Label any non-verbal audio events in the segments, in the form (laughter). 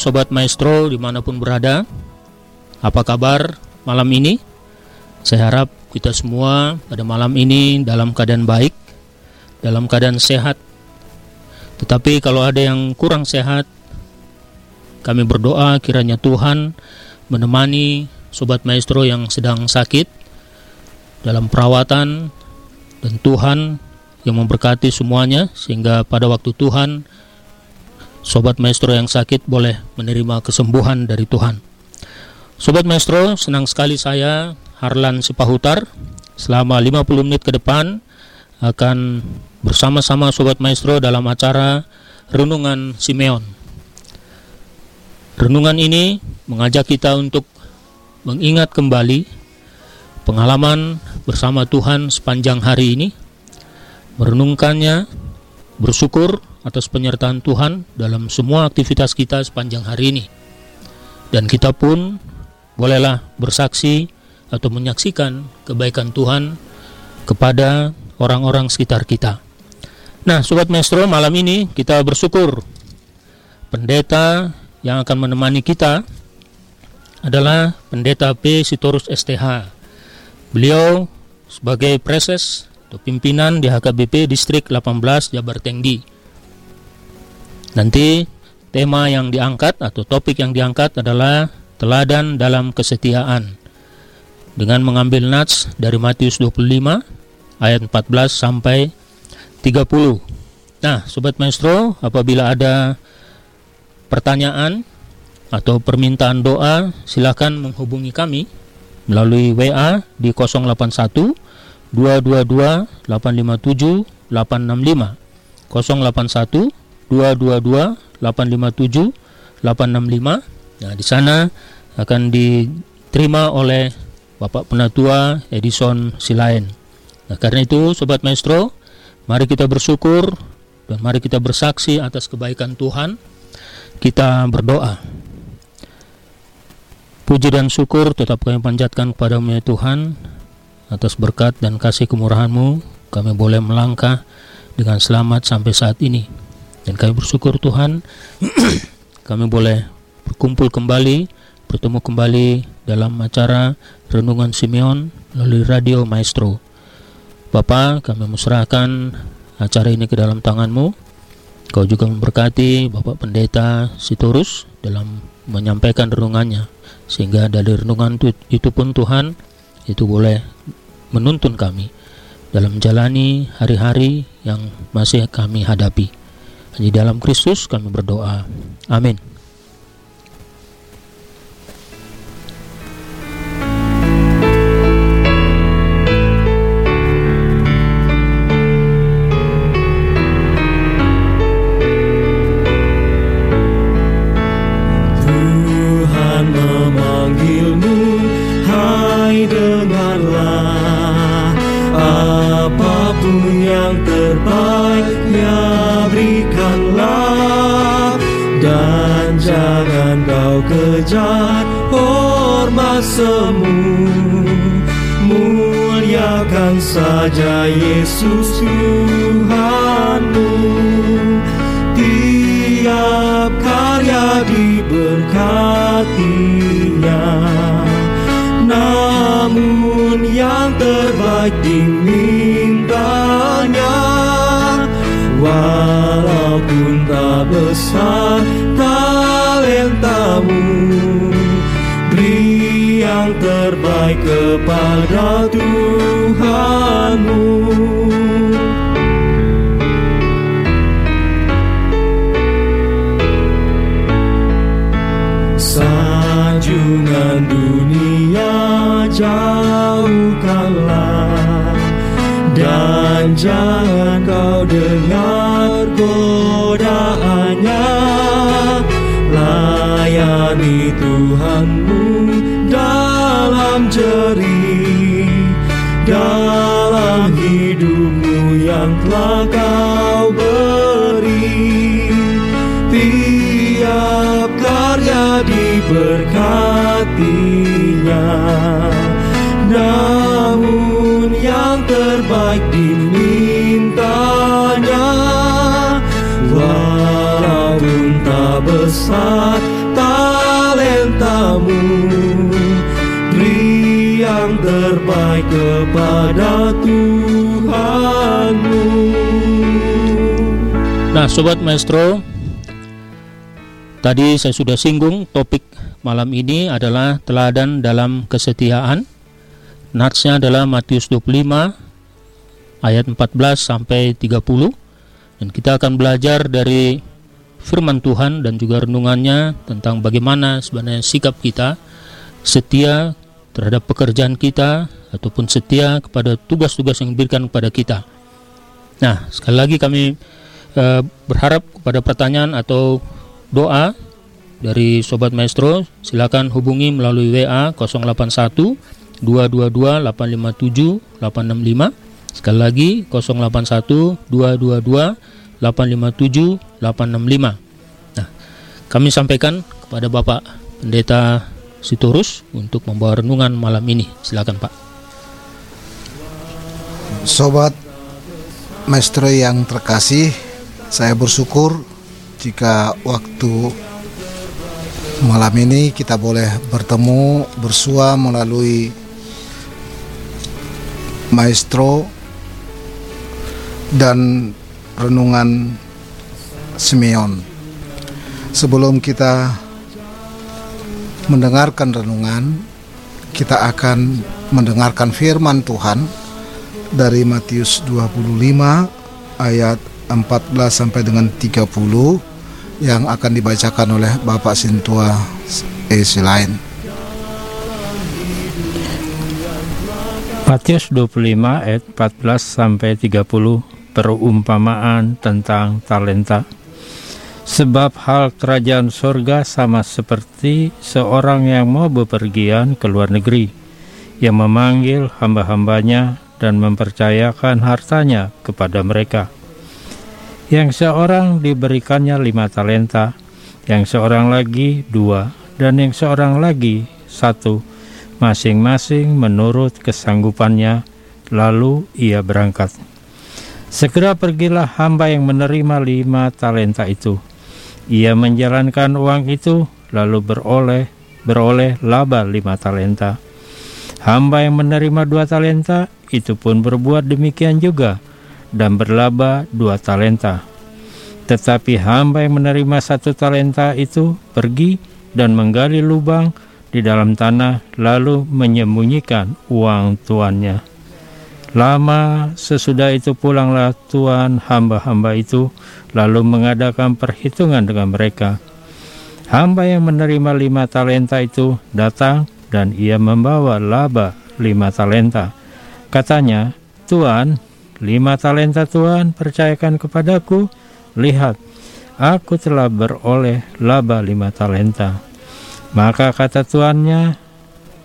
Sobat Maestro di mana pun berada Apa kabar malam ini? Saya harap kita semua pada malam ini dalam keadaan baik Dalam keadaan sehat Tetapi kalau ada yang kurang sehat Kami berdoa kiranya Tuhan menemani Sobat Maestro yang sedang sakit Dalam perawatan Dan Tuhan yang memberkati semuanya Sehingga pada waktu Tuhan Sobat Maestro yang sakit boleh menerima kesembuhan dari Tuhan. Sobat Maestro, senang sekali saya Harlan Sipahutar selama 50 menit ke depan akan bersama-sama Sobat Maestro dalam acara Renungan Simeon. Renungan ini mengajak kita untuk mengingat kembali pengalaman bersama Tuhan sepanjang hari ini, merenungkannya, bersyukur atas penyertaan Tuhan dalam semua aktivitas kita sepanjang hari ini. Dan kita pun bolehlah bersaksi atau menyaksikan kebaikan Tuhan kepada orang-orang sekitar kita. Nah, Sobat Maestro, malam ini kita bersyukur pendeta yang akan menemani kita adalah Pendeta P. Sitorus STH. Beliau sebagai preses atau pimpinan di HKBP Distrik 18 Jabar Tengdi. Nanti tema yang diangkat atau topik yang diangkat adalah teladan dalam kesetiaan dengan mengambil nats dari Matius 25 ayat 14 sampai 30. Nah, sobat maestro, apabila ada pertanyaan atau permintaan doa, silakan menghubungi kami melalui WA di 081 222 857 865 081 222 857 865. Nah, di sana akan diterima oleh Bapak Penatua Edison Silain. Nah, karena itu sobat maestro, mari kita bersyukur dan mari kita bersaksi atas kebaikan Tuhan. Kita berdoa. Puji dan syukur tetap kami panjatkan kepadamu ya Tuhan atas berkat dan kasih kemurahan-Mu kami boleh melangkah dengan selamat sampai saat ini. Dan kami bersyukur Tuhan (clears throat) kami boleh berkumpul kembali, bertemu kembali dalam acara Renungan Simeon melalui Radio Maestro. Bapak, kami menyerahkan acara ini ke dalam tangan-Mu. Kau juga memberkati Bapak Pendeta Sitorus dalam menyampaikan renungannya. Sehingga dari renungan itu, itu pun Tuhan itu boleh menuntun kami dalam menjalani hari-hari yang masih kami hadapi. Hanya dalam Kristus kami berdoa. Amin. Yesus Tuhanmu. Tiap karya diberkatinya. Namun yang terbaik dimintanya. Walaupun tak besar talentamu Beri yang terbaik kepada Tuhanmu Dan besar talentamu Beri yang terbaik kepada Tuhanmu Nah, sobat maestro, tadi saya sudah singgung topik malam ini adalah teladan dalam kesetiaan. Natsnya adalah Matius 25 ayat 14 sampai 30 dan kita akan belajar dari firman Tuhan dan juga renungannya tentang bagaimana sebenarnya sikap kita setia terhadap pekerjaan kita ataupun setia kepada tugas-tugas yang diberikan kepada kita. Nah, sekali lagi kami eh, berharap kepada pertanyaan atau doa dari sobat maestro silakan hubungi melalui WA 081 222 857 865 sekali lagi 081 222 857 865 nah kami sampaikan kepada Bapak Pendeta Sitorus untuk membawa renungan malam ini. Silakan Pak. Sobat Maestro yang terkasih, saya bersyukur jika waktu malam ini kita boleh bertemu bersua melalui Maestro dan renungan Simeon. Sebelum kita mendengarkan renungan, kita akan mendengarkan firman Tuhan dari Matius 25 ayat 14 sampai dengan 30 yang akan dibacakan oleh Bapak Sintua E. Silain. Matius 25 ayat 14 sampai 30 perumpamaan tentang talenta. Sebab hal kerajaan sorga sama seperti seorang yang mau bepergian ke luar negeri, yang memanggil hamba-hambanya dan mempercayakan hartanya kepada mereka. Yang seorang diberikannya lima talenta, yang seorang lagi dua, dan yang seorang lagi satu, masing-masing menurut kesanggupannya, lalu ia berangkat. Segera pergilah hamba yang menerima lima talenta itu. Ia menjalankan uang itu, lalu beroleh beroleh laba lima talenta. Hamba yang menerima dua talenta itu pun berbuat demikian juga dan berlaba dua talenta. Tetapi hamba yang menerima satu talenta itu pergi dan menggali lubang di dalam tanah lalu menyembunyikan uang tuannya. Lama sesudah itu pulanglah tuan hamba-hamba itu lalu mengadakan perhitungan dengan mereka. Hamba yang menerima lima talenta itu datang dan ia membawa laba lima talenta. Katanya, Tuan, lima talenta Tuhan percayakan kepadaku. Lihat, aku telah beroleh laba lima talenta. Maka kata tuannya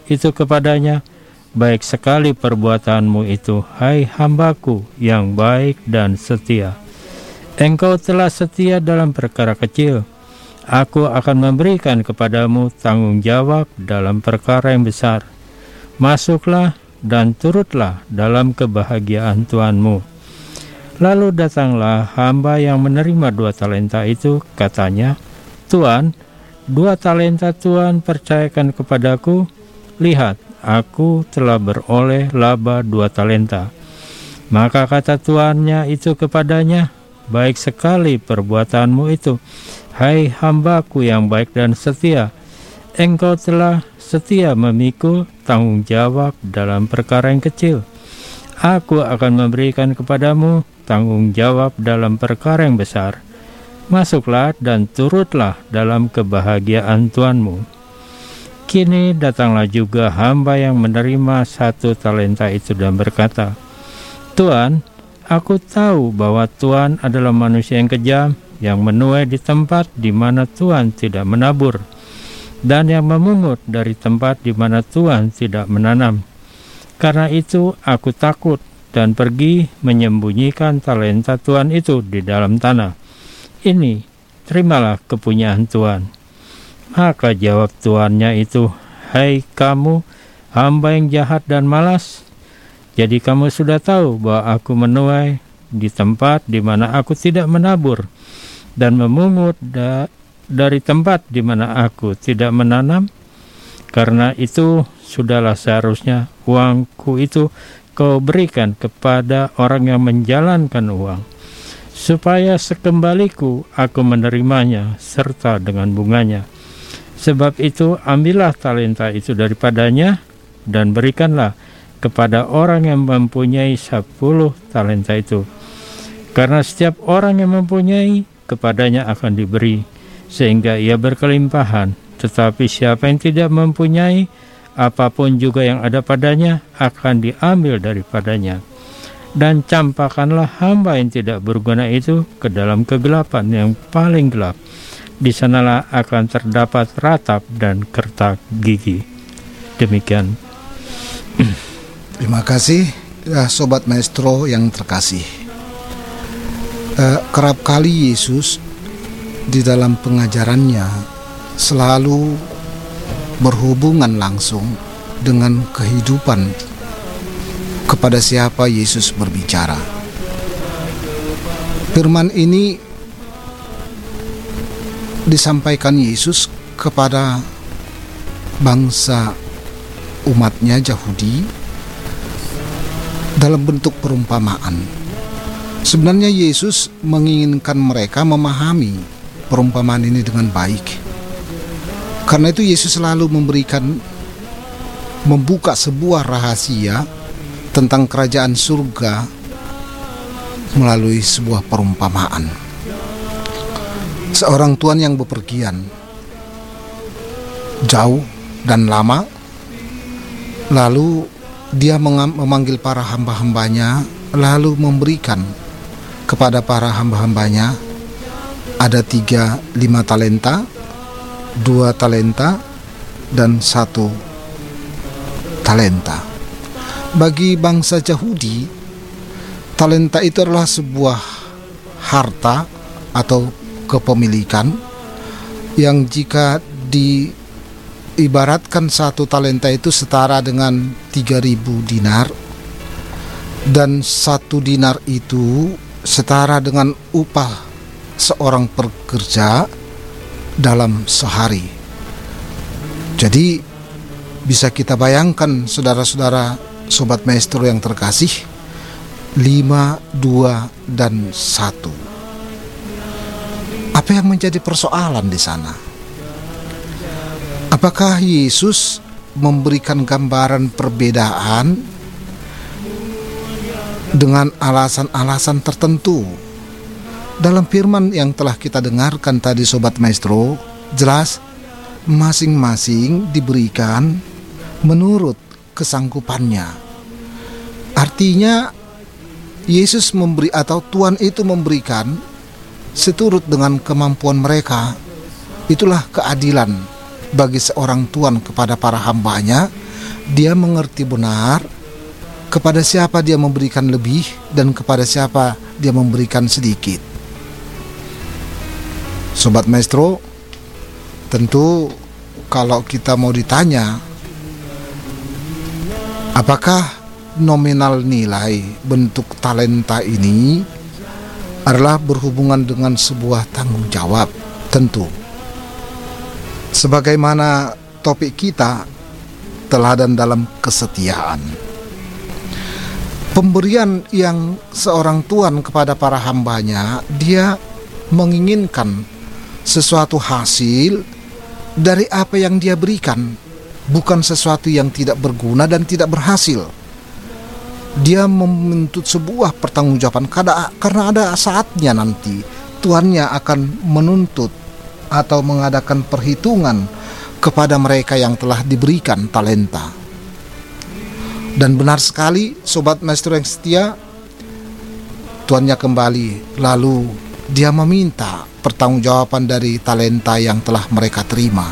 itu kepadanya, Baik sekali perbuatanmu itu, hai hambaku yang baik dan setia. Engkau telah setia dalam perkara kecil. Aku akan memberikan kepadamu tanggung jawab dalam perkara yang besar. Masuklah dan turutlah dalam kebahagiaan Tuhanmu. Lalu datanglah hamba yang menerima dua talenta itu, katanya, Tuhan, dua talenta Tuhan percayakan kepadaku, lihat, aku telah beroleh laba dua talenta. Maka kata tuannya itu kepadanya, baik sekali perbuatanmu itu, hai hambaku yang baik dan setia. Engkau telah setia memikul tanggung jawab dalam perkara yang kecil. Aku akan memberikan kepadamu tanggung jawab dalam perkara yang besar. Masuklah dan turutlah dalam kebahagiaan Tuanmu. Kini datanglah juga hamba yang menerima satu talenta itu dan berkata, Tuhan, aku tahu bahwa Tuhan adalah manusia yang kejam, yang menuai di tempat di mana Tuhan tidak menabur, dan yang memungut dari tempat di mana Tuhan tidak menanam. Karena itu aku takut dan pergi menyembunyikan talenta Tuhan itu di dalam tanah. Ini, terimalah kepunyaan Tuhan. Maka jawab tuannya itu, Hai kamu, hamba yang jahat dan malas, jadi kamu sudah tahu bahwa aku menuai di tempat di mana aku tidak menabur dan memungut da dari tempat di mana aku tidak menanam. Karena itu sudahlah seharusnya uangku itu kau berikan kepada orang yang menjalankan uang supaya sekembaliku aku menerimanya serta dengan bunganya. Sebab itu ambillah talenta itu daripadanya dan berikanlah kepada orang yang mempunyai sepuluh talenta itu. Karena setiap orang yang mempunyai kepadanya akan diberi sehingga ia berkelimpahan. Tetapi siapa yang tidak mempunyai apa pun juga yang ada padanya akan diambil daripadanya. Dan campakkanlah hamba yang tidak berguna itu ke dalam kegelapan yang paling gelap di sanalah akan terdapat ratap dan kertak gigi. Demikian. (clears throat) Terima kasih ya, sobat maestro yang terkasih. Eh, kerap kali Yesus di dalam pengajarannya selalu berhubungan langsung dengan kehidupan kepada siapa Yesus berbicara. Firman ini disampaikan Yesus kepada bangsa umatnya Yahudi dalam bentuk perumpamaan. Sebenarnya Yesus menginginkan mereka memahami perumpamaan ini dengan baik. Karena itu Yesus selalu memberikan membuka sebuah rahasia tentang kerajaan surga melalui sebuah perumpamaan seorang tuan yang bepergian. Jauh dan lama. Lalu dia memanggil para hamba-hambanya lalu memberikan kepada para hamba-hambanya ada tiga lima talenta dua talenta dan satu talenta. Bagi bangsa Yahudi talenta itu adalah sebuah harta atau kepemilikan yang jika diibaratkan satu talenta itu setara dengan 3000 dinar dan satu dinar itu setara dengan upah seorang pekerja dalam sehari. Jadi bisa kita bayangkan saudara-saudara sobat maestro yang terkasih 5, 2, dan 1 apa yang menjadi persoalan di sana? Apakah Yesus memberikan gambaran perbedaan dengan alasan-alasan tertentu. Dalam firman yang telah kita dengarkan tadi Sobat Maestro, jelas masing-masing diberikan menurut kesanggupannya. Artinya Yesus memberi atau Tuhan itu memberikan seturut dengan kemampuan mereka. Itulah keadilan bagi seorang Tuhan kepada para hambanya. Dia mengerti benar kepada siapa dia memberikan lebih dan kepada siapa dia memberikan sedikit. Sobat Maestro, tentu kalau kita mau ditanya apakah nominal nilai bentuk talenta ini adalah berhubungan dengan sebuah tanggung jawab, tentu. Sebagaimana topik kita teladan dalam kesetiaan pemberian yang seorang tuan kepada para hambanya, dia menginginkan sesuatu hasil dari apa yang dia berikan, bukan sesuatu yang tidak berguna dan tidak berhasil. Dia menuntut sebuah pertanggungjawaban karena ada saatnya nanti tuannya akan menuntut atau mengadakan perhitungan kepada mereka yang telah diberikan talenta. Dan benar sekali sobat maestro yang setia Tuannya kembali lalu dia meminta pertanggungjawaban dari talenta yang telah mereka terima.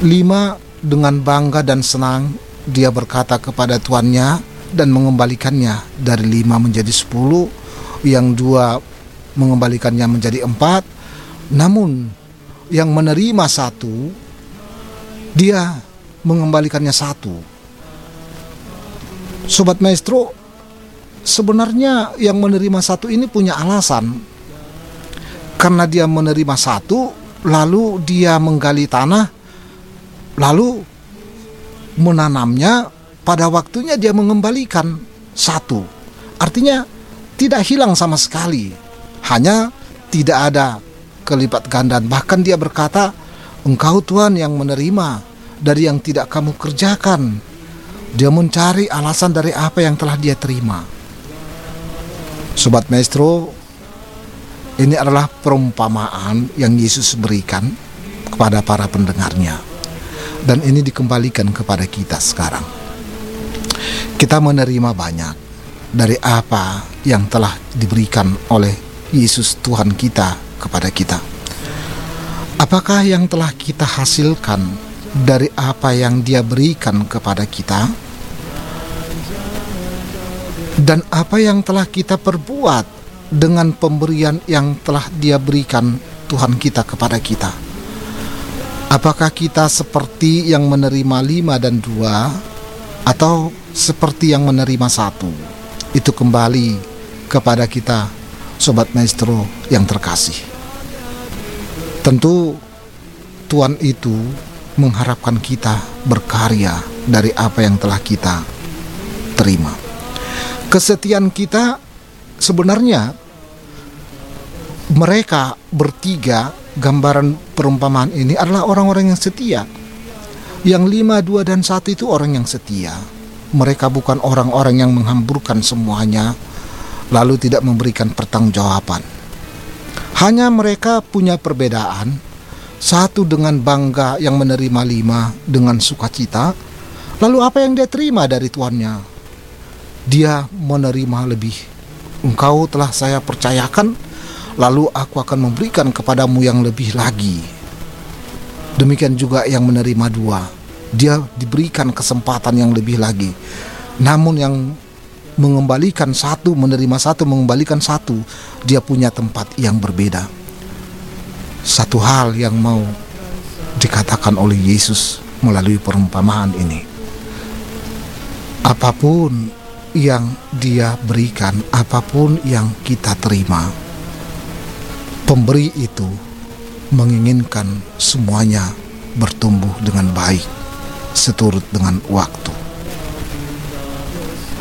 Lima dengan bangga dan senang dia berkata kepada tuannya dan mengembalikannya dari lima menjadi sepuluh, yang dua mengembalikannya menjadi empat. Namun yang menerima satu dia mengembalikannya satu Sobat Maestro, sebenarnya yang menerima satu ini punya alasan. Karena dia menerima satu, lalu dia menggali tanah, lalu menanamnya, pada waktunya dia mengembalikan satu. Artinya tidak hilang sama sekali, hanya tidak ada kelipat gandaan. Bahkan dia berkata, engkau Tuhan yang menerima dari yang tidak kamu kerjakan dia mencari alasan dari apa yang telah dia terima. Sobat Maestro, ini adalah perumpamaan yang Yesus berikan kepada para pendengarnya. Dan ini dikembalikan kepada kita sekarang. Kita menerima banyak dari apa yang telah diberikan oleh Yesus Tuhan kita kepada kita. Apakah yang telah kita hasilkan dari apa yang Dia berikan kepada kita? dan apa yang telah kita perbuat dengan pemberian yang telah Dia berikan Tuhan kita kepada kita. Apakah kita seperti yang menerima lima dan dua atau seperti yang menerima satu? Itu kembali kepada kita, sobat maestro yang terkasih. Tentu Tuhan itu mengharapkan kita berkarya dari apa yang telah kita terima kesetiaan kita sebenarnya mereka bertiga gambaran perumpamaan ini adalah orang-orang yang setia. Yang lima, dua, dan satu itu orang yang setia. Mereka bukan orang-orang yang menghamburkan semuanya lalu tidak memberikan pertanggungjawaban. Hanya mereka punya perbedaan. Satu dengan bangga yang menerima lima dengan sukacita. Lalu apa yang dia terima dari tuannya? dia menerima lebih. Engkau telah saya percayakan, lalu aku akan memberikan kepadamu yang lebih lagi. Demikian juga yang menerima dua, dia diberikan kesempatan yang lebih lagi. Namun yang mengembalikan satu, menerima satu, mengembalikan satu, dia punya tempat yang berbeda. Satu hal yang mau dikatakan oleh Yesus melalui perumpamaan ini. Apa pun yang Dia berikan, apa pun yang kita terima, pemberi itu menginginkan semuanya bertumbuh dengan baik, seturut dengan waktu.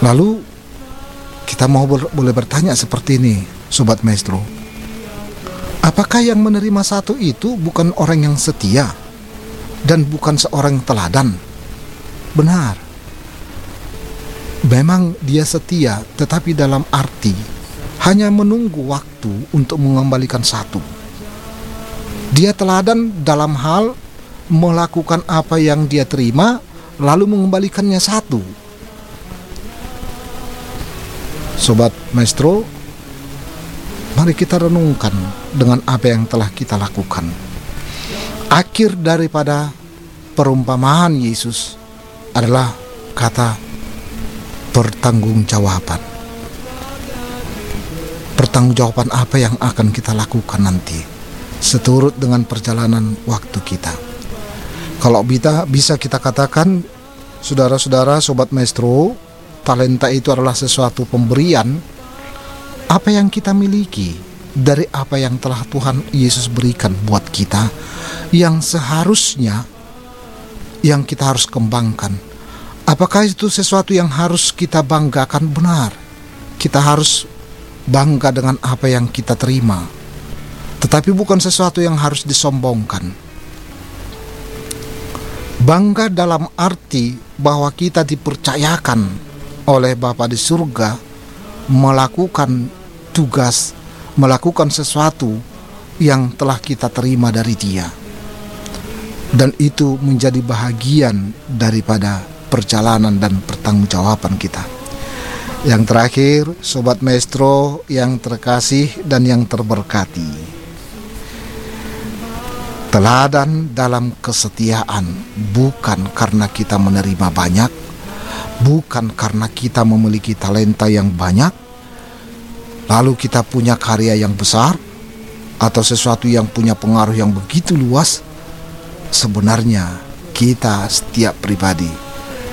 Lalu kita mau ber, boleh bertanya seperti ini, sobat maestro. Apakah yang menerima satu itu bukan orang yang setia dan bukan seorang teladan? Benar Memang dia setia, tetapi dalam arti hanya menunggu waktu untuk mengembalikan satu. Dia teladan dalam hal melakukan apa yang dia terima, lalu mengembalikannya satu. Sobat Maestro, mari kita renungkan dengan apa yang telah kita lakukan. Akhir daripada perumpamaan Yesus adalah kata pertanggungjawaban. Pertanggungjawaban apa yang akan kita lakukan nanti seturut dengan perjalanan waktu kita. Kalau kita bisa kita katakan saudara-saudara sobat maestro, talenta itu adalah sesuatu pemberian apa yang kita miliki dari apa yang telah Tuhan Yesus berikan buat kita yang seharusnya yang kita harus kembangkan Apakah itu sesuatu yang harus kita banggakan benar? Kita harus bangga dengan apa yang kita terima, tetapi bukan sesuatu yang harus disombongkan. Bangga dalam arti bahwa kita dipercayakan oleh Bapa di surga melakukan tugas, melakukan sesuatu yang telah kita terima dari Dia, dan itu menjadi bahagian daripada perjalanan dan pertanggungjawaban kita. Yang terakhir, sobat maestro yang terkasih dan yang terberkati. Teladan dalam kesetiaan bukan karena kita menerima banyak, bukan karena kita memiliki talenta yang banyak, lalu kita punya karya yang besar, atau sesuatu yang punya pengaruh yang begitu luas. Sebenarnya, kita setiap pribadi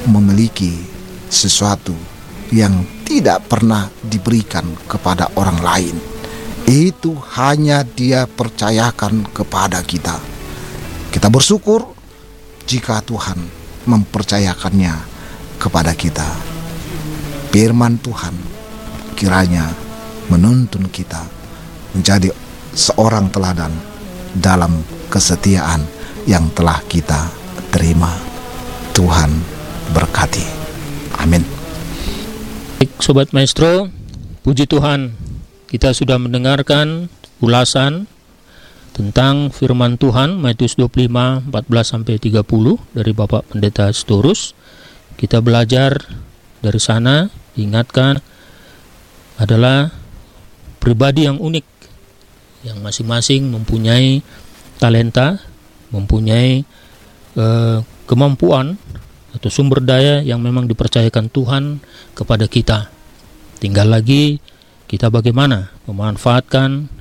memiliki sesuatu yang tidak pernah diberikan kepada orang lain. Itu hanya dia percayakan kepada kita. Kita bersyukur jika Tuhan mempercayakannya kepada kita. Firman Tuhan kiranya menuntun kita menjadi seorang teladan dalam kesetiaan yang telah kita terima. Tuhan berkati. Amin. Baik, Sobat Maestro, puji Tuhan, kita sudah mendengarkan ulasan tentang firman Tuhan Matius 25 14 sampai 30 dari Bapak Pendeta Storus. Kita belajar dari sana, ingatkan adalah pribadi yang unik yang masing-masing mempunyai talenta, mempunyai uh, kemampuan atau sumber daya yang memang dipercayakan Tuhan kepada kita. Tinggal lagi kita bagaimana memanfaatkan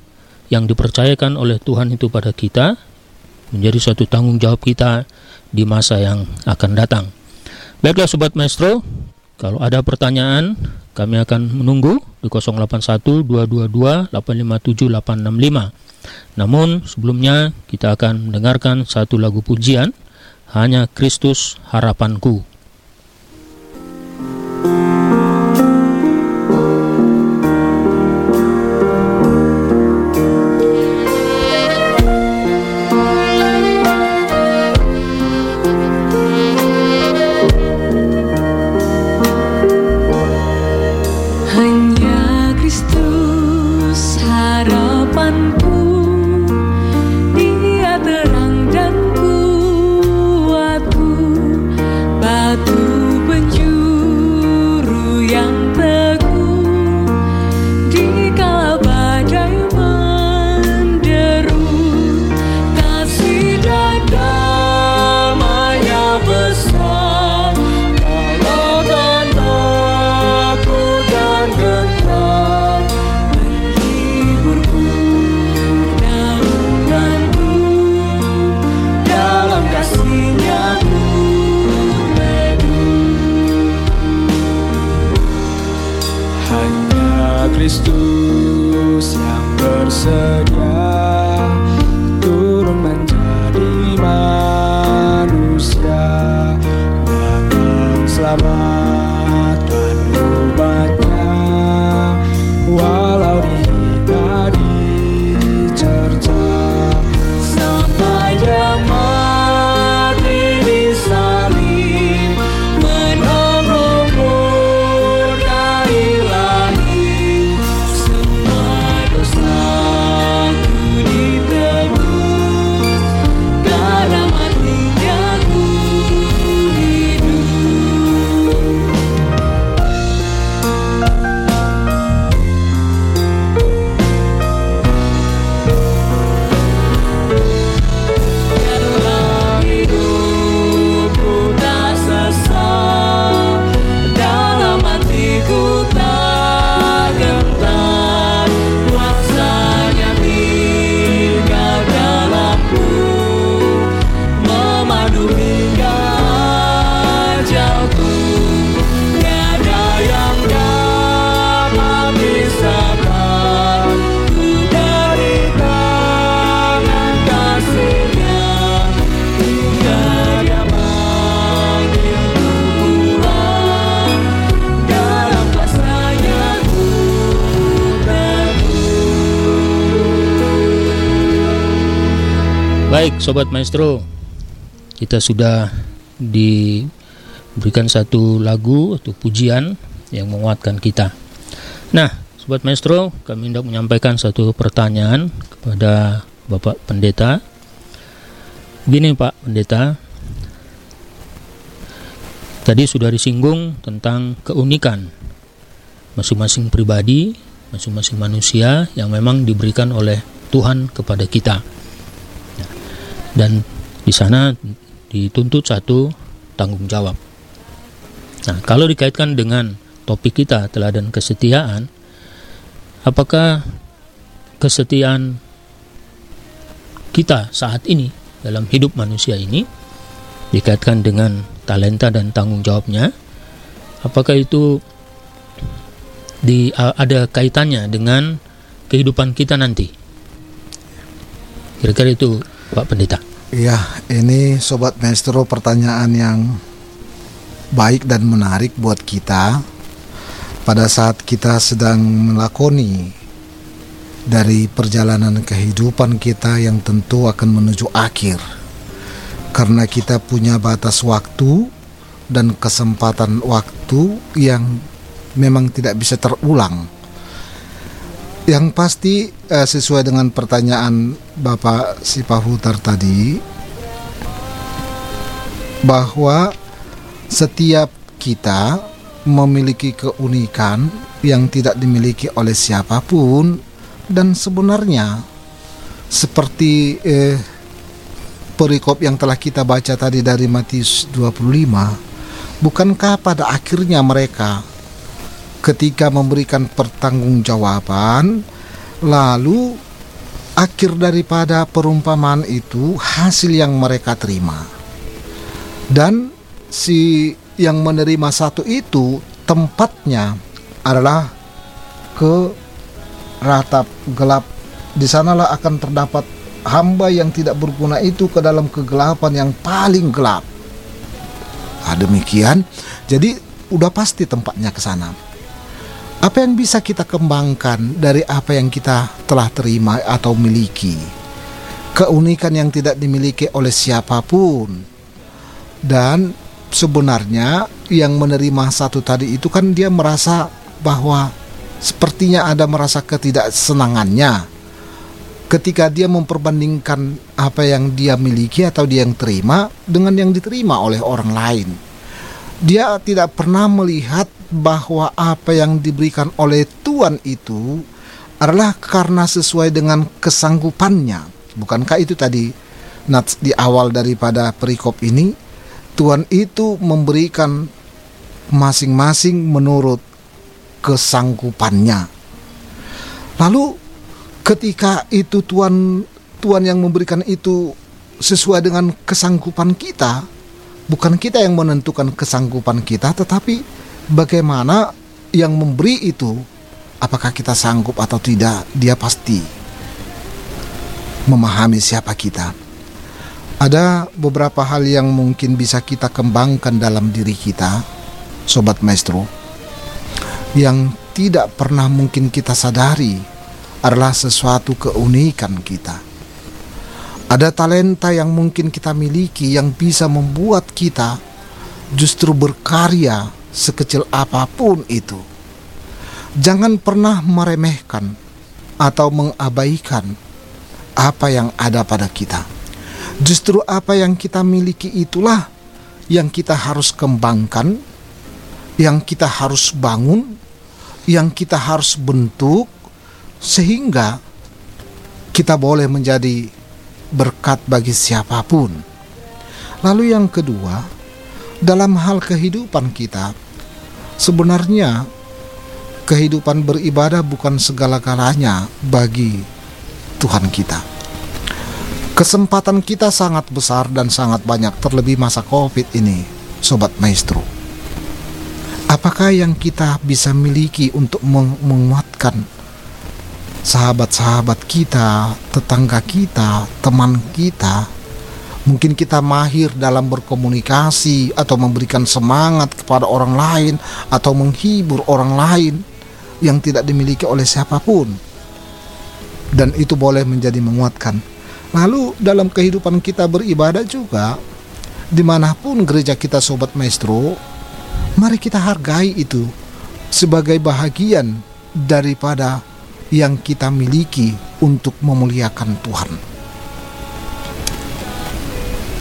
yang dipercayakan oleh Tuhan itu pada kita menjadi suatu tanggung jawab kita di masa yang akan datang. Baiklah Sobat Maestro, kalau ada pertanyaan kami akan menunggu di 081 222 857 865. Namun sebelumnya kita akan mendengarkan satu lagu pujian hanya Kristus harapanku. Sobat Maestro, kita sudah diberikan satu lagu atau pujian yang menguatkan kita. Nah, Sobat Maestro, kami hendak menyampaikan satu pertanyaan kepada Bapak Pendeta. Gini Pak Pendeta, tadi sudah disinggung tentang keunikan masing-masing pribadi, masing-masing manusia yang memang diberikan oleh Tuhan kepada kita dan di sana dituntut satu tanggung jawab. Nah, kalau dikaitkan dengan topik kita teladan kesetiaan, apakah kesetiaan kita saat ini dalam hidup manusia ini dikaitkan dengan talenta dan tanggung jawabnya? Apakah itu di ada kaitannya dengan kehidupan kita nanti? Kira-kira itu Pak Pendeta. Iya, ini Sobat Maestro pertanyaan yang baik dan menarik buat kita pada saat kita sedang melakoni dari perjalanan kehidupan kita yang tentu akan menuju akhir. Karena kita punya batas waktu dan kesempatan waktu yang memang tidak bisa terulang yang pasti eh, sesuai dengan pertanyaan Bapak Sipahutar tadi bahwa setiap kita memiliki keunikan yang tidak dimiliki oleh siapa pun dan sebenarnya seperti eh, perikop yang telah kita baca tadi dari Matius 25 bukankah pada akhirnya mereka ketika memberikan pertanggungjawaban lalu akhir daripada perumpamaan itu hasil yang mereka terima. Dan si yang menerima satu itu tempatnya adalah ke ratap gelap. Di sanalah akan terdapat hamba yang tidak berguna itu ke dalam kegelapan yang paling gelap. Nah, demikian. Jadi udah pasti tempatnya ke sana apa yang bisa kita kembangkan dari apa yang kita telah terima atau miliki? Keunikan yang tidak dimiliki oleh siapa pun. Dan sebenarnya yang menerima satu tadi itu kan dia merasa bahwa sepertinya ada merasa ketidaksenangannya ketika dia memperbandingkan apa yang dia miliki atau dia yang terima dengan yang diterima oleh orang lain. Dia tidak pernah melihat bahwa apa yang diberikan oleh Tuhan itu adalah karena sesuai dengan kesanggupannya. Bukankah itu tadi nats di awal daripada perikop ini Tuhan itu memberikan masing-masing menurut kesanggupannya. Lalu ketika itu Tuhan Tuhan yang memberikan itu sesuai dengan kesanggupan kita, bukan kita yang menentukan kesanggupan kita tetapi bagaimana yang memberi itu? Apakah kita sanggup atau tidak? Dia pasti memahami siapa kita. Ada beberapa hal yang mungkin bisa kita kembangkan dalam diri kita sobat maestro. Yang tidak pernah mungkin kita sadari adalah sesuatu keunikan kita. Ada talenta yang mungkin kita miliki yang bisa membuat kita justru berkarya sekecil apa pun itu. Jangan pernah meremehkan atau mengabaikan apa yang ada pada kita. Justru apa yang kita miliki itulah yang kita harus kembangkan, yang kita harus bangun, yang kita harus bentuk, sehingga kita boleh menjadi berkat bagi siapa pun. Lalu, yang kedua, dalam hal kehidupan kita. Sebenarnya kehidupan beribadah bukan segala-galanya bagi Tuhan kita. Kesempatan kita sangat besar dan sangat banyak terlebih masa Covid ini, sobat maestro. Apakah yang kita bisa miliki untuk menguatkan sahabat-sahabat kita, tetangga kita, teman kita, Mungkin kita mahir dalam berkomunikasi atau memberikan semangat kepada orang lain atau menghibur orang lain yang tidak dimiliki oleh siapa pun. Dan itu boleh menjadi menguatkan. Lalu dalam kehidupan kita beribadah juga, di mana pun gereja kita Sobat Maestro, mari kita hargai itu sebagai bahagian daripada yang kita miliki untuk memuliakan Tuhan.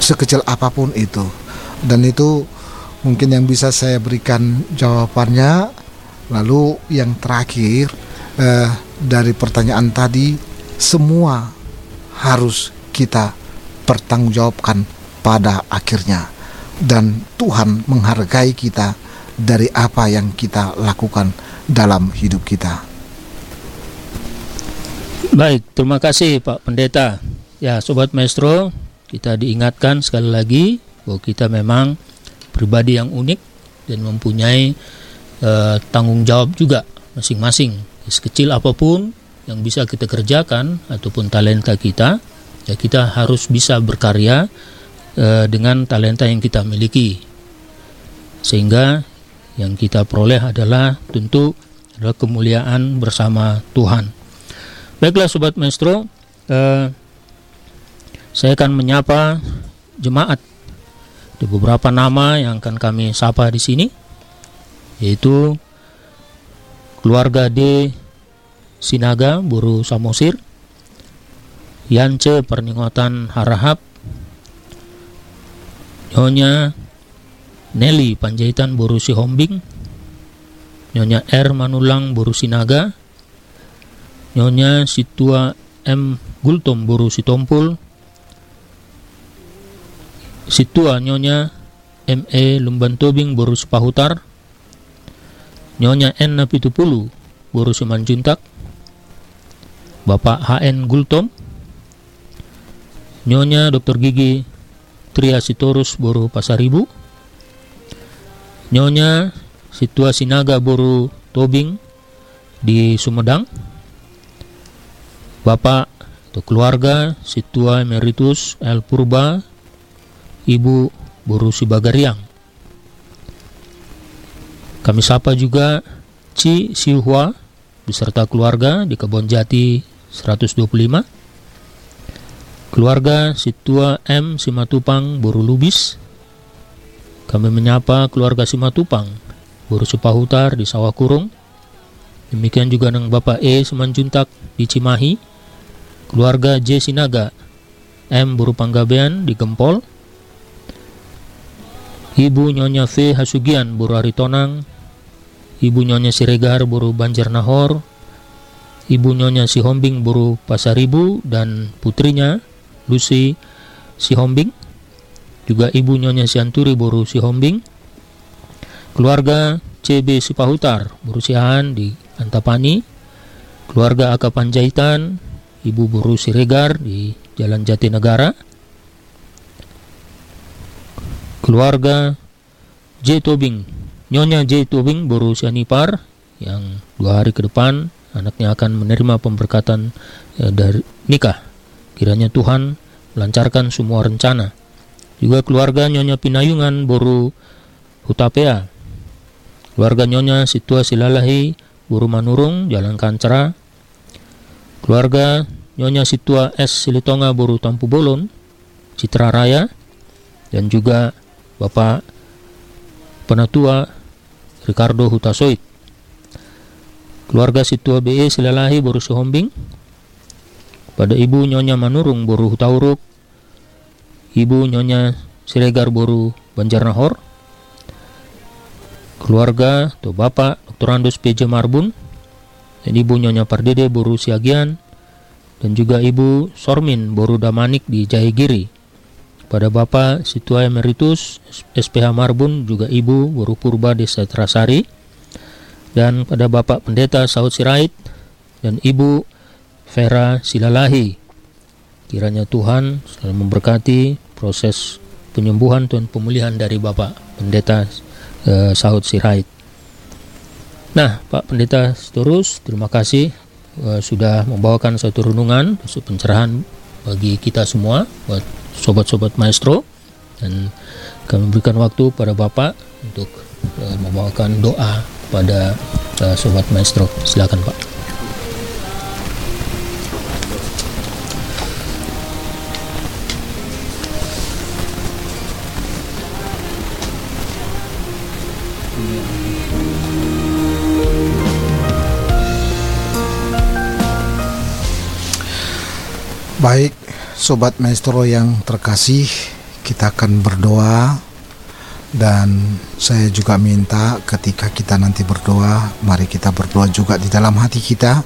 Sekecil apa pun itu, dan itu mungkin yang bisa saya berikan jawabannya. Lalu yang terakhir eh, dari pertanyaan tadi, semua harus kita pertanggungjawabkan pada akhirnya dan Tuhan menghargai kita dari apa yang kita lakukan dalam hidup kita. Baik, terima kasih Pak Pendeta. Ya, Sobat Maestro, kita diingatkan sekali lagi bahwa kita memang pribadi yang unik dan mempunyai uh, tanggung jawab juga masing-masing. Sekecil apa pun yang bisa kita kerjakan ataupun talenta kita, ya kita harus bisa berkarya e, dengan talenta yang kita miliki. Sehingga yang kita peroleh adalah tentu adalah kemuliaan bersama Tuhan. Baiklah sobat maestro, e, saya akan menyapa jemaat. Di beberapa nama yang akan kami sapa di sini yaitu keluarga D. Sinaga Buru Samosir Yance Perningotan Harahap Nyonya Nelly Panjaitan Buru Sihombing Nyonya R. Manulang Buru Sinaga Nyonya Situa M. Gultom Buru Sitompul Situa Nyonya ME Lumban Tobing Buru Sepahutar Nyonya N Napitupulu Buru Simanjuntak Bapak HN Gultom, Nyonya Dr. Gigi Tria Sitorus Boru Pasaribu, Nyonya Situa Sinaga Boru Tobing di Sumedang, Bapak atau keluarga Situa Emeritus El Purba, Ibu Boru Sibagariang. Kami sapa juga Ci Siuhua beserta keluarga di Kebon Jati 125 Keluarga Situa M Simatupang Boru Lubis. Kami menyapa keluarga Simatupang Boru Supahutar di Sawah Kurung. Demikian juga dengan Bapak E Semanjuntak di Cimahi. Keluarga J Sinaga M Boru Panggabean di Gempol Ibu Nyonya V. Hasugian Boru Aritonang Ibu Nyonya Siregar Boru Banjarnahor Ibu Nyonya Sihombing Buru Pasaribu. Dan putrinya Lucy Sihombing. Juga Ibu Nyonya Sianturi Buru Sihombing. Keluarga CB Sipahutar Buru Siahan di Antapani. Keluarga Aka Panjaitan Ibu Buru Siregar di Jalan Jatinegara keluarga J. Tobing Nyonya J. Tobing Buru Sianipar yang dua hari ke depan anaknya akan menerima pemberkatan ya, dari nikah. Kiranya Tuhan melancarkan semua rencana. Juga keluarga Nyonya Pinayungan Boru Hutapea. Keluarga Nyonya Situa Silalahi Boru Manurung Jalan Kancara. Keluarga Nyonya Situa S Silitonga Boru Tampu Bolon Citra Raya dan juga Bapak Penatua Ricardo Hutasoit. Keluarga Situa BE Silalahi Boru Suhombing. Pada ibu Nyonya Manurung Boru Hutauruk. Ibu Nyonya Siregar Boru Banjarnahor. Keluarga atau bapak Dr. Andus PJ Marbun. Dan ibu Nyonya Pardede Boru Siagian. Dan juga ibu Sormin Boru Damanik di Jahigiri pada bapak Situa Emeritus SPH Marbun juga ibu Boru Purba Desa Trasari dan pada Bapak Pendeta Saud Sirait dan Ibu Vera Silalahi. Kiranya Tuhan selalu memberkati proses penyembuhan dan pemulihan dari Bapak Pendeta uh, Saud Sirait. Nah, Pak Pendeta terus terima kasih uh, sudah membawakan satu renungan, satu pencerahan bagi kita semua, buat sobat-sobat maestro dan kami berikan waktu pada Bapak untuk uh, membawakan doa pada uh, sobat maestro. Silakan Pak. Baik, sobat maestro yang terkasih, kita akan berdoa dan saya juga minta ketika kita nanti berdoa, mari kita berdoa juga di dalam hati kita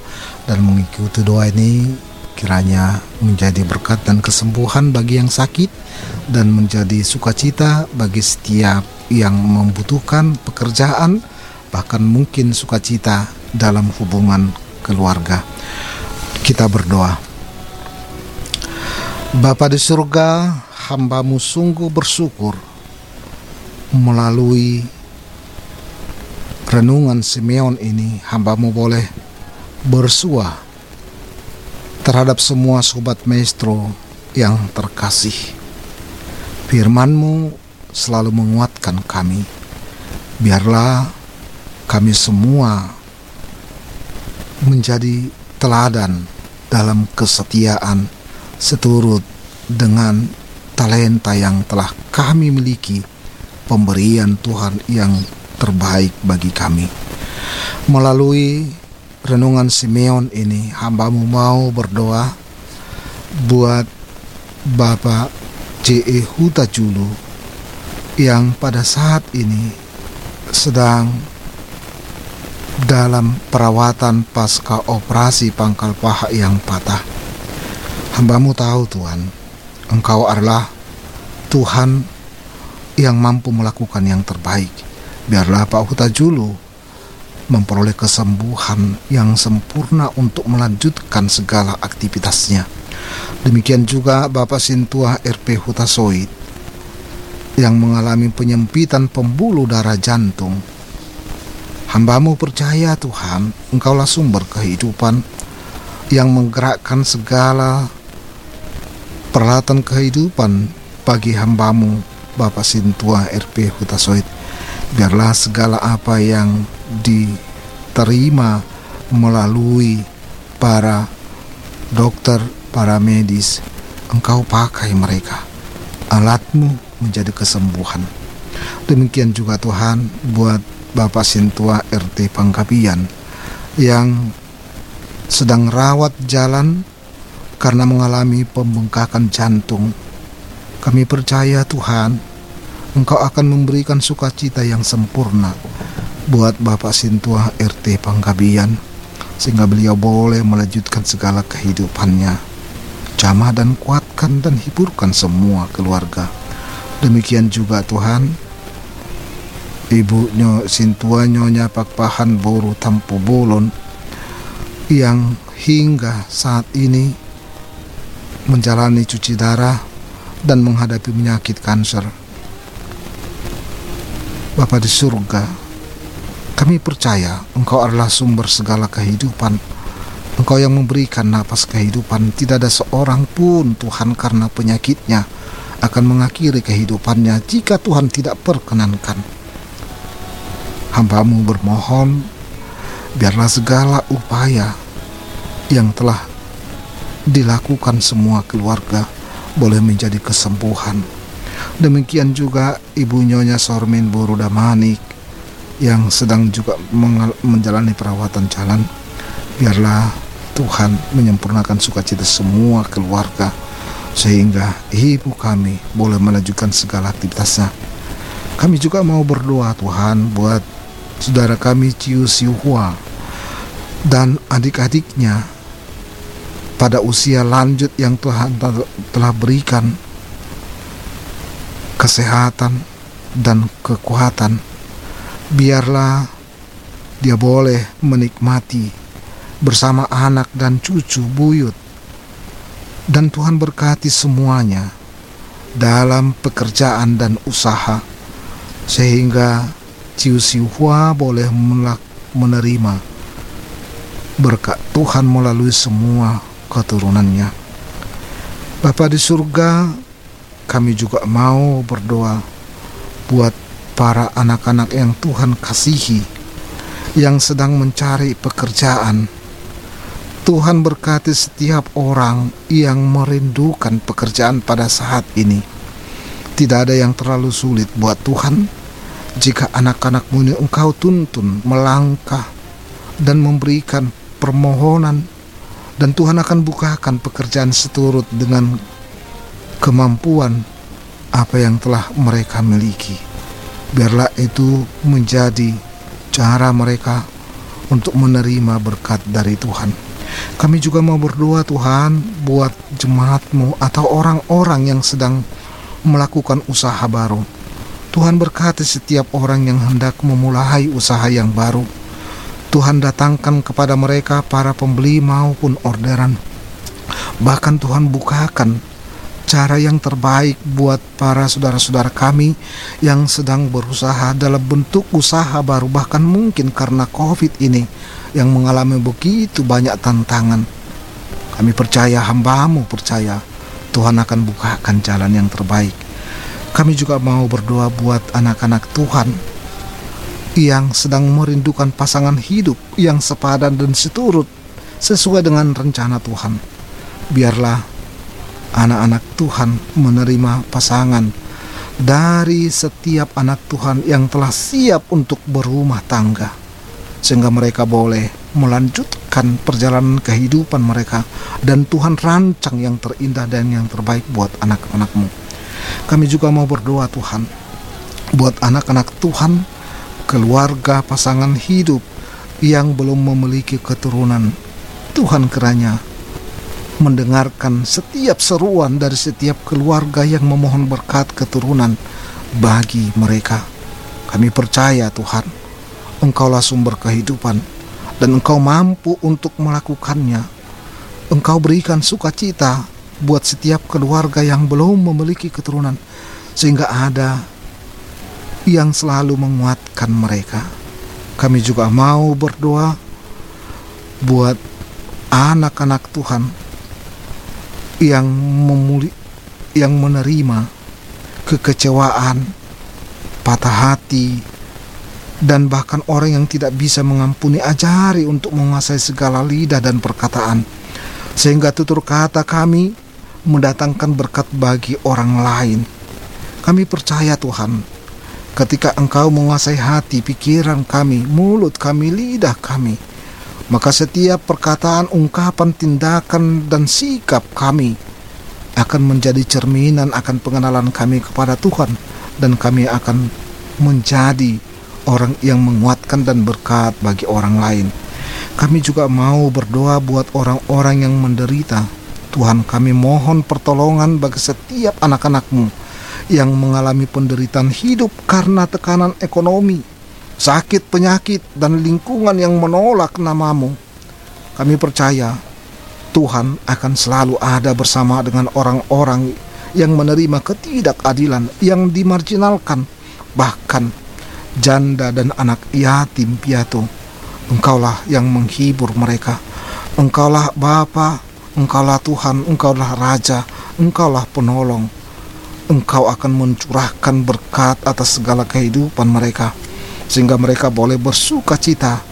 dan mengikuti doa ini kiranya menjadi berkat dan kesembuhan bagi yang sakit dan menjadi sukacita bagi setiap yang membutuhkan pekerjaan bahkan mungkin sukacita dalam hubungan keluarga. Kita berdoa. Bapa di surga, hambamu sungguh bersyukur melalui renungan Simeon ini hambamu boleh bersua terhadap semua sobat maestro yang terkasih. Firmanmu selalu menguatkan kami. Biarlah kami semua menjadi teladan dalam kesetiaan seturut dengan talenta yang telah kami miliki, pemberian Tuhan yang terbaik bagi kami. Melalui renungan Simeon ini, hambamu mau berdoa buat Bapak C.E. Huta Julu yang pada saat ini sedang dalam perawatan pasca operasi pangkal paha yang patah. Hambamu tahu Tuhan, Engkau adalah Tuhan yang mampu melakukan yang terbaik. Biarlah Pak Huta Julu memperoleh kesembuhan yang sempurna untuk melanjutkan segala aktivitasnya. Demikian juga Bapak Sintua RP Huta Soit yang mengalami penyempitan pembuluh darah jantung. Hambamu percaya Tuhan, Engkaulah sumber kehidupan yang menggerakkan segala peralatan kehidupan bagi hambamu Bapak Sintua RP Hutasoid biarlah segala apa yang diterima melalui para dokter, para medis engkau pakai mereka. Alatmu menjadi kesembuhan. Demikian juga Tuhan buat Bapak Sintua RT Pangkapian yang sedang rawat jalan karena mengalami pembengkakan jantung. Kami percaya Tuhan, Engkau akan memberikan sukacita yang sempurna buat Bapak Sintua RT Panggabian sehingga beliau boleh melanjutkan segala kehidupannya. Jamah dan kuatkan dan hiburkan semua keluarga. Demikian juga Tuhan, Ibu Nyo Sintua Nyonya Pakpahan Boru Tampu Bolon yang hingga saat ini menjalani cuci darah dan menghadapi penyakit kanker. Bapa di surga, kami percaya Engkau adalah sumber segala kehidupan. Engkau yang memberikan napas kehidupan. Tidak ada seorang pun Tuhan karena penyakitnya akan mengakhiri kehidupannya jika Tuhan tidak perkenankan. Hambamu bermohon, biarlah segala upaya yang telah dilakukan semua keluarga boleh menjadi kesembuhan. Demikian juga Ibu Nyonya Sormin Boruda Manik yang sedang juga menjalani perawatan jalan. Biarlah Tuhan menyempurnakan sukacita semua keluarga sehingga ibu kami boleh melanjutkan segala aktivitasnya. Kami juga mau berdoa Tuhan buat saudara kami Ciu Siuhua dan adik-adiknya pada usia lanjut yang Tuhan telah berikan kesehatan dan kekuatan biarlah dia boleh menikmati bersama anak dan cucu buyut. Dan Tuhan berkati semuanya dalam pekerjaan dan usaha sehingga Ciu Siuhua boleh menerima berkat Tuhan melalui semua keturunannya. Bapa di surga, kami juga mau berdoa buat para anak-anak yang Tuhan kasihi yang sedang mencari pekerjaan. Tuhan berkati setiap orang yang merindukan pekerjaan pada saat ini. Tidak ada yang terlalu sulit buat Tuhan jika anak-anakmu ini engkau tuntun melangkah dan memberikan permohonan Dan Tuhan akan bukakan pekerjaan seturut dengan kemampuan apa yang telah mereka miliki. Biarlah itu menjadi cara mereka untuk menerima berkat dari Tuhan. Kami juga mau berdoa Tuhan buat jemaatmu atau orang-orang yang sedang melakukan usaha baru. Tuhan berkati setiap orang yang hendak memulai usaha yang baru. Tuhan datangkan kepada mereka para pembeli maupun orderan. Bahkan Tuhan bukakan cara yang terbaik buat para saudara-saudara kami yang sedang berusaha dalam bentuk usaha baru bahkan mungkin karena covid ini yang mengalami begitu banyak tantangan. Kami percaya hambamu percaya Tuhan akan bukakan jalan yang terbaik. Kami juga mau berdoa buat anak-anak Tuhan yang sedang merindukan pasangan hidup yang sepadan dan seturut sesuai dengan rencana Tuhan. Biarlah anak-anak Tuhan menerima pasangan dari setiap anak Tuhan yang telah siap untuk berumah tangga sehingga mereka boleh melanjutkan perjalanan kehidupan mereka dan Tuhan rancang yang terindah dan yang terbaik buat anak-anakmu. Kami juga mau berdoa Tuhan buat anak-anak Tuhan keluarga pasangan hidup yang belum memiliki keturunan Tuhan keranya mendengarkan setiap seruan dari setiap keluarga yang memohon berkat keturunan bagi mereka. Kami percaya Tuhan, Engkaulah sumber kehidupan dan Engkau mampu untuk melakukannya. Engkau berikan sukacita buat setiap keluarga yang belum memiliki keturunan sehingga ada yang selalu menguatkan mereka. Kami juga mau berdoa buat anak-anak Tuhan yang memuli yang menerima kekecewaan, patah hati, dan bahkan orang yang tidak bisa mengampuni ajari untuk menguasai segala lidah dan perkataan. Sehingga tutur kata kami mendatangkan berkat bagi orang lain. Kami percaya Tuhan, ketika Engkau menguasai hati, pikiran kami, mulut kami, lidah kami, maka setiap perkataan, ungkapan, tindakan, dan sikap kami akan menjadi cerminan akan pengenalan kami kepada Tuhan, dan kami akan menjadi orang yang menguatkan dan berkat bagi orang lain. Kami juga mau berdoa buat orang-orang yang menderita. Tuhan kami mohon pertolongan bagi setiap anak-anakmu yang mengalami penderitaan hidup karena tekanan ekonomi, sakit, penyakit, dan lingkungan yang menolak namamu. Kami percaya Tuhan akan selalu ada bersama dengan orang-orang yang menerima ketidakadilan, yang dimarginalkan, bahkan janda dan anak yatim piatu. Engkaulah yang menghibur mereka. Engkaulah Bapa, Engkaulah Tuhan, Engkaulah Raja, Engkaulah penolong. Engkau akan mencurahkan berkat atas segala kehidupan mereka sehingga mereka boleh bersuka cita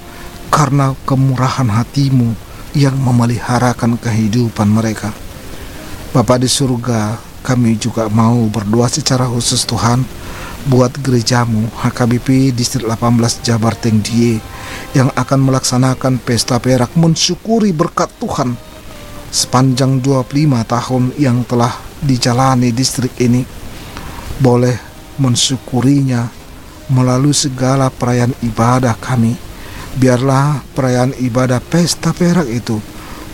karena kemurahan hatimu yang memeliharakan kehidupan mereka. Bapa di surga, kami juga mau berdoa secara khusus Tuhan buat gerejamu HKBP Distrik 18 Jabar Tengdie yang akan melaksanakan pesta perak mensyukuri berkat Tuhan sepanjang 25 tahun yang telah dijalani distrik ini boleh mensyukurinya melalui segala perayaan ibadah kami. Biarlah perayaan ibadah pesta perak itu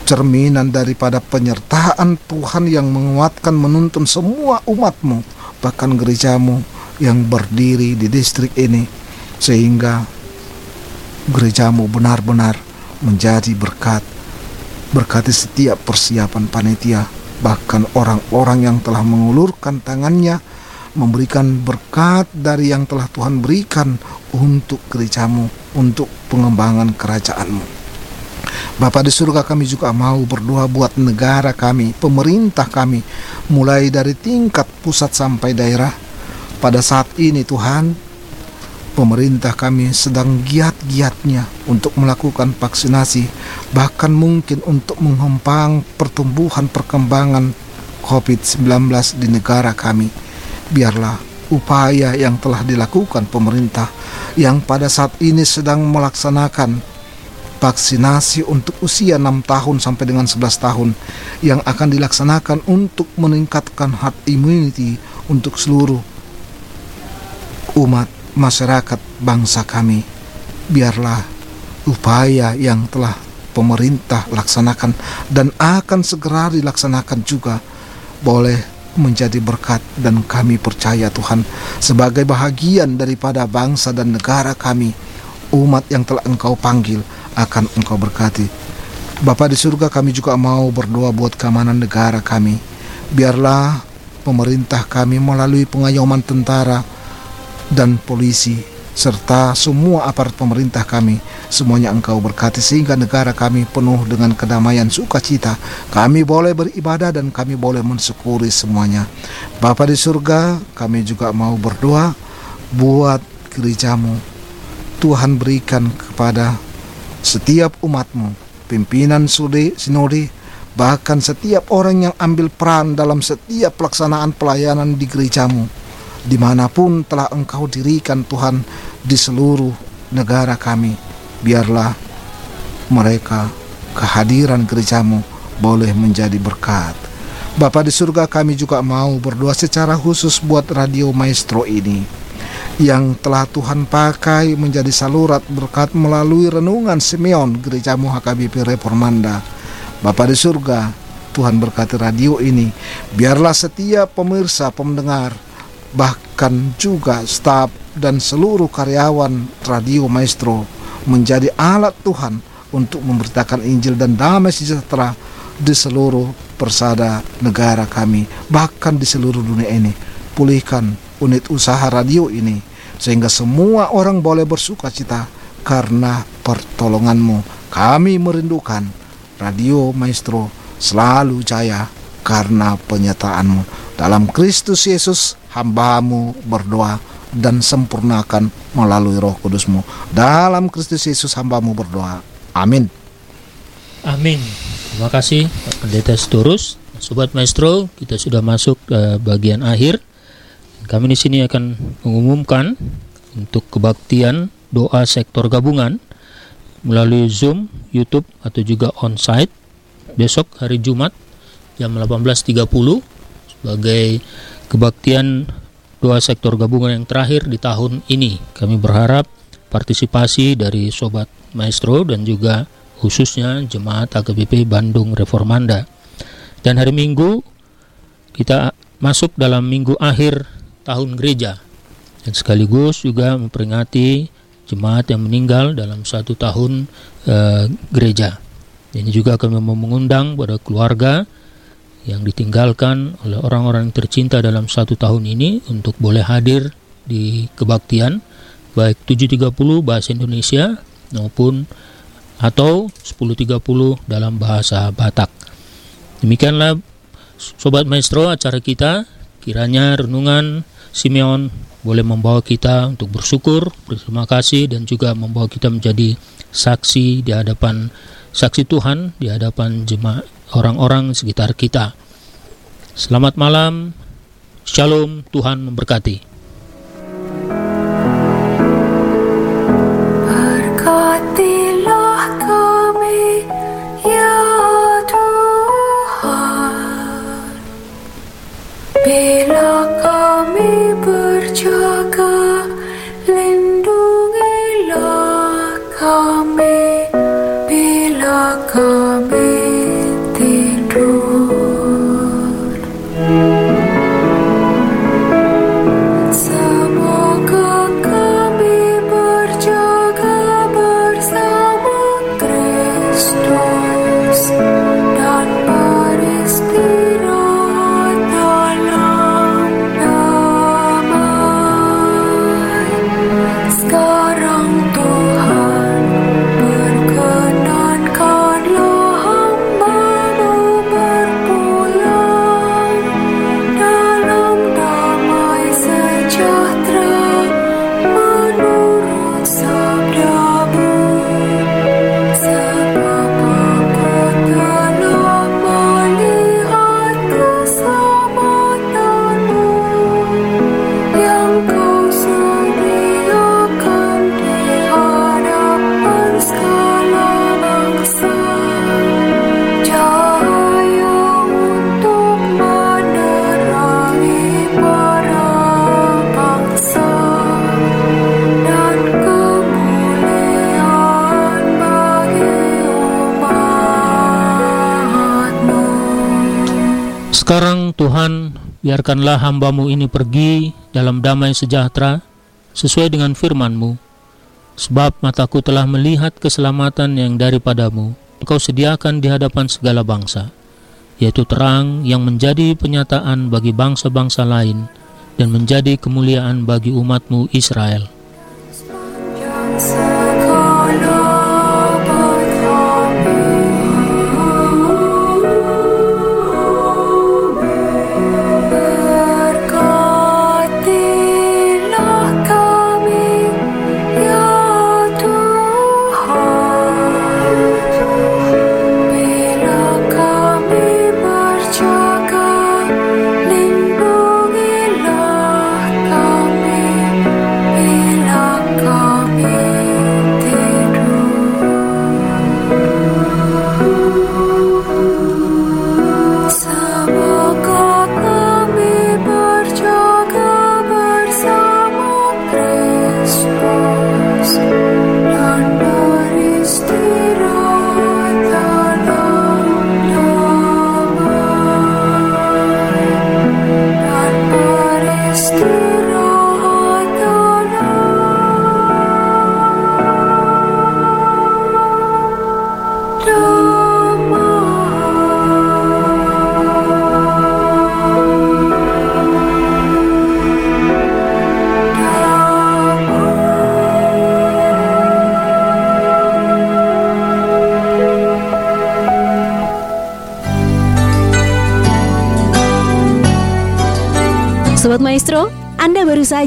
cerminan daripada penyertaan Tuhan yang menguatkan menuntun semua umatmu, bahkan gerejamu yang berdiri di distrik ini, sehingga gerejamu benar-benar menjadi berkat. Berkati setiap persiapan panitia, bahkan orang-orang yang telah mengulurkan tangannya memberikan berkat dari yang telah Tuhan berikan untuk gerejamu, untuk pengembangan kerajaanmu. Bapak di surga kami juga mau berdoa buat negara kami, pemerintah kami, mulai dari tingkat pusat sampai daerah. Pada saat ini Tuhan, pemerintah kami sedang giat-giatnya untuk melakukan vaksinasi, bahkan mungkin untuk menghempang pertumbuhan perkembangan COVID-19 di negara kami. Biarlah upaya yang telah dilakukan pemerintah yang pada saat ini sedang melaksanakan vaksinasi untuk usia 6 tahun sampai dengan 11 tahun yang akan dilaksanakan untuk meningkatkan herd immunity untuk seluruh umat masyarakat bangsa kami. Biarlah upaya yang telah pemerintah laksanakan dan akan segera dilaksanakan juga boleh menjadi berkat dan kami percaya Tuhan sebagai bahagian daripada bangsa dan negara kami umat yang telah engkau panggil akan engkau berkati Bapa di surga kami juga mau berdoa buat keamanan negara kami biarlah pemerintah kami melalui pengayoman tentara dan polisi serta semua aparat pemerintah kami. Semuanya engkau berkati sehingga negara kami penuh dengan kedamaian sukacita. Kami boleh beribadah dan kami boleh mensyukuri semuanya. Bapa di surga kami juga mau berdoa buat gerejamu. Tuhan berikan kepada setiap umatmu pimpinan sudi sinodi bahkan setiap orang yang ambil peran dalam setiap pelaksanaan pelayanan di gerejamu di mana pun telah engkau dirikan Tuhan di seluruh negara kami biarlah mereka kehadiran gerejamu boleh menjadi berkat Bapa di surga kami juga mau berdoa secara khusus buat Radio Maestro ini yang telah Tuhan pakai menjadi saluran berkat melalui renungan Simeon gerejamu HKBP Reformanda. Bapa di surga, Tuhan berkati radio ini. Biarlah setiap pemirsa, pendengar, bahkan juga staf dan seluruh karyawan Radio Maestro menjadi alat Tuhan untuk memberitakan Injil dan damai sejahtera di seluruh persada negara kami, bahkan di seluruh dunia ini. Pulihkan unit usaha radio ini, sehingga semua orang boleh bersuka cita karena pertolonganmu. Kami merindukan Radio Maestro selalu jaya karena penyertaanmu. Dalam Kristus Yesus hambamu berdoa dan sempurnakan melalui roh kudusmu. Dalam Kristus Yesus hambamu berdoa. Amin. Amin. Terima kasih Pak Pendeta Sitorus. Sobat Maestro, kita sudah masuk ke bagian akhir. Kami di sini akan mengumumkan untuk kebaktian doa sektor gabungan melalui Zoom, YouTube atau juga on-site besok hari Jumat jam 18.30 sebagai kebaktian doa sektor gabungan yang terakhir di tahun ini. Kami berharap partisipasi dari Sobat Maestro dan juga khususnya Jemaat AKBP Bandung Reformanda. Dan hari Minggu kita masuk dalam minggu akhir tahun gereja dan sekaligus juga memperingati jemaat yang meninggal dalam satu tahun uh, gereja. Ini juga kami mengundang pada keluarga yang ditinggalkan oleh orang-orang yang tercinta dalam satu tahun ini untuk boleh hadir di kebaktian baik 7.30 bahasa Indonesia maupun atau 10.30 dalam bahasa Batak. Demikianlah Sobat Maestro acara kita kiranya renungan Simeon boleh membawa kita untuk bersyukur, berterima kasih dan juga membawa kita menjadi saksi di hadapan saksi Tuhan di hadapan jemaat orang-orang sekitar kita. Selamat malam, Shalom, Tuhan memberkati. Ya lindungilah kami, biarkanlah hambamu ini pergi dalam damai sejahtera sesuai dengan firman-Mu. Sebab mataku telah melihat keselamatan yang daripadamu, engkau sediakan di hadapan segala bangsa, yaitu terang yang menjadi penyataan bagi bangsa-bangsa lain dan menjadi kemuliaan bagi umatmu Israel.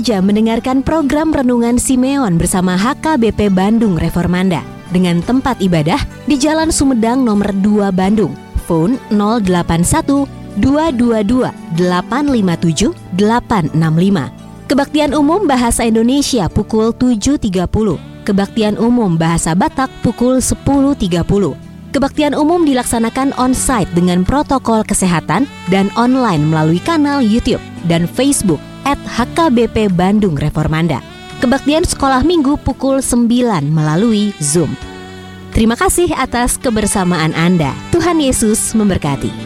Saja mendengarkan program Renungan Simeon bersama HKBP Bandung Reformanda dengan tempat ibadah di Jalan Sumedang nomor 2 Bandung. Phone 081 222 857 865. Kebaktian Umum Bahasa Indonesia pukul 7.30. Kebaktian Umum Bahasa Batak pukul 10.30. Kebaktian umum dilaksanakan on-site dengan protokol kesehatan dan online melalui kanal YouTube dan Facebook at HKBP Bandung Reformanda. Kebaktian sekolah minggu pukul 9 melalui Zoom. Terima kasih atas kebersamaan Anda. Tuhan Yesus memberkati.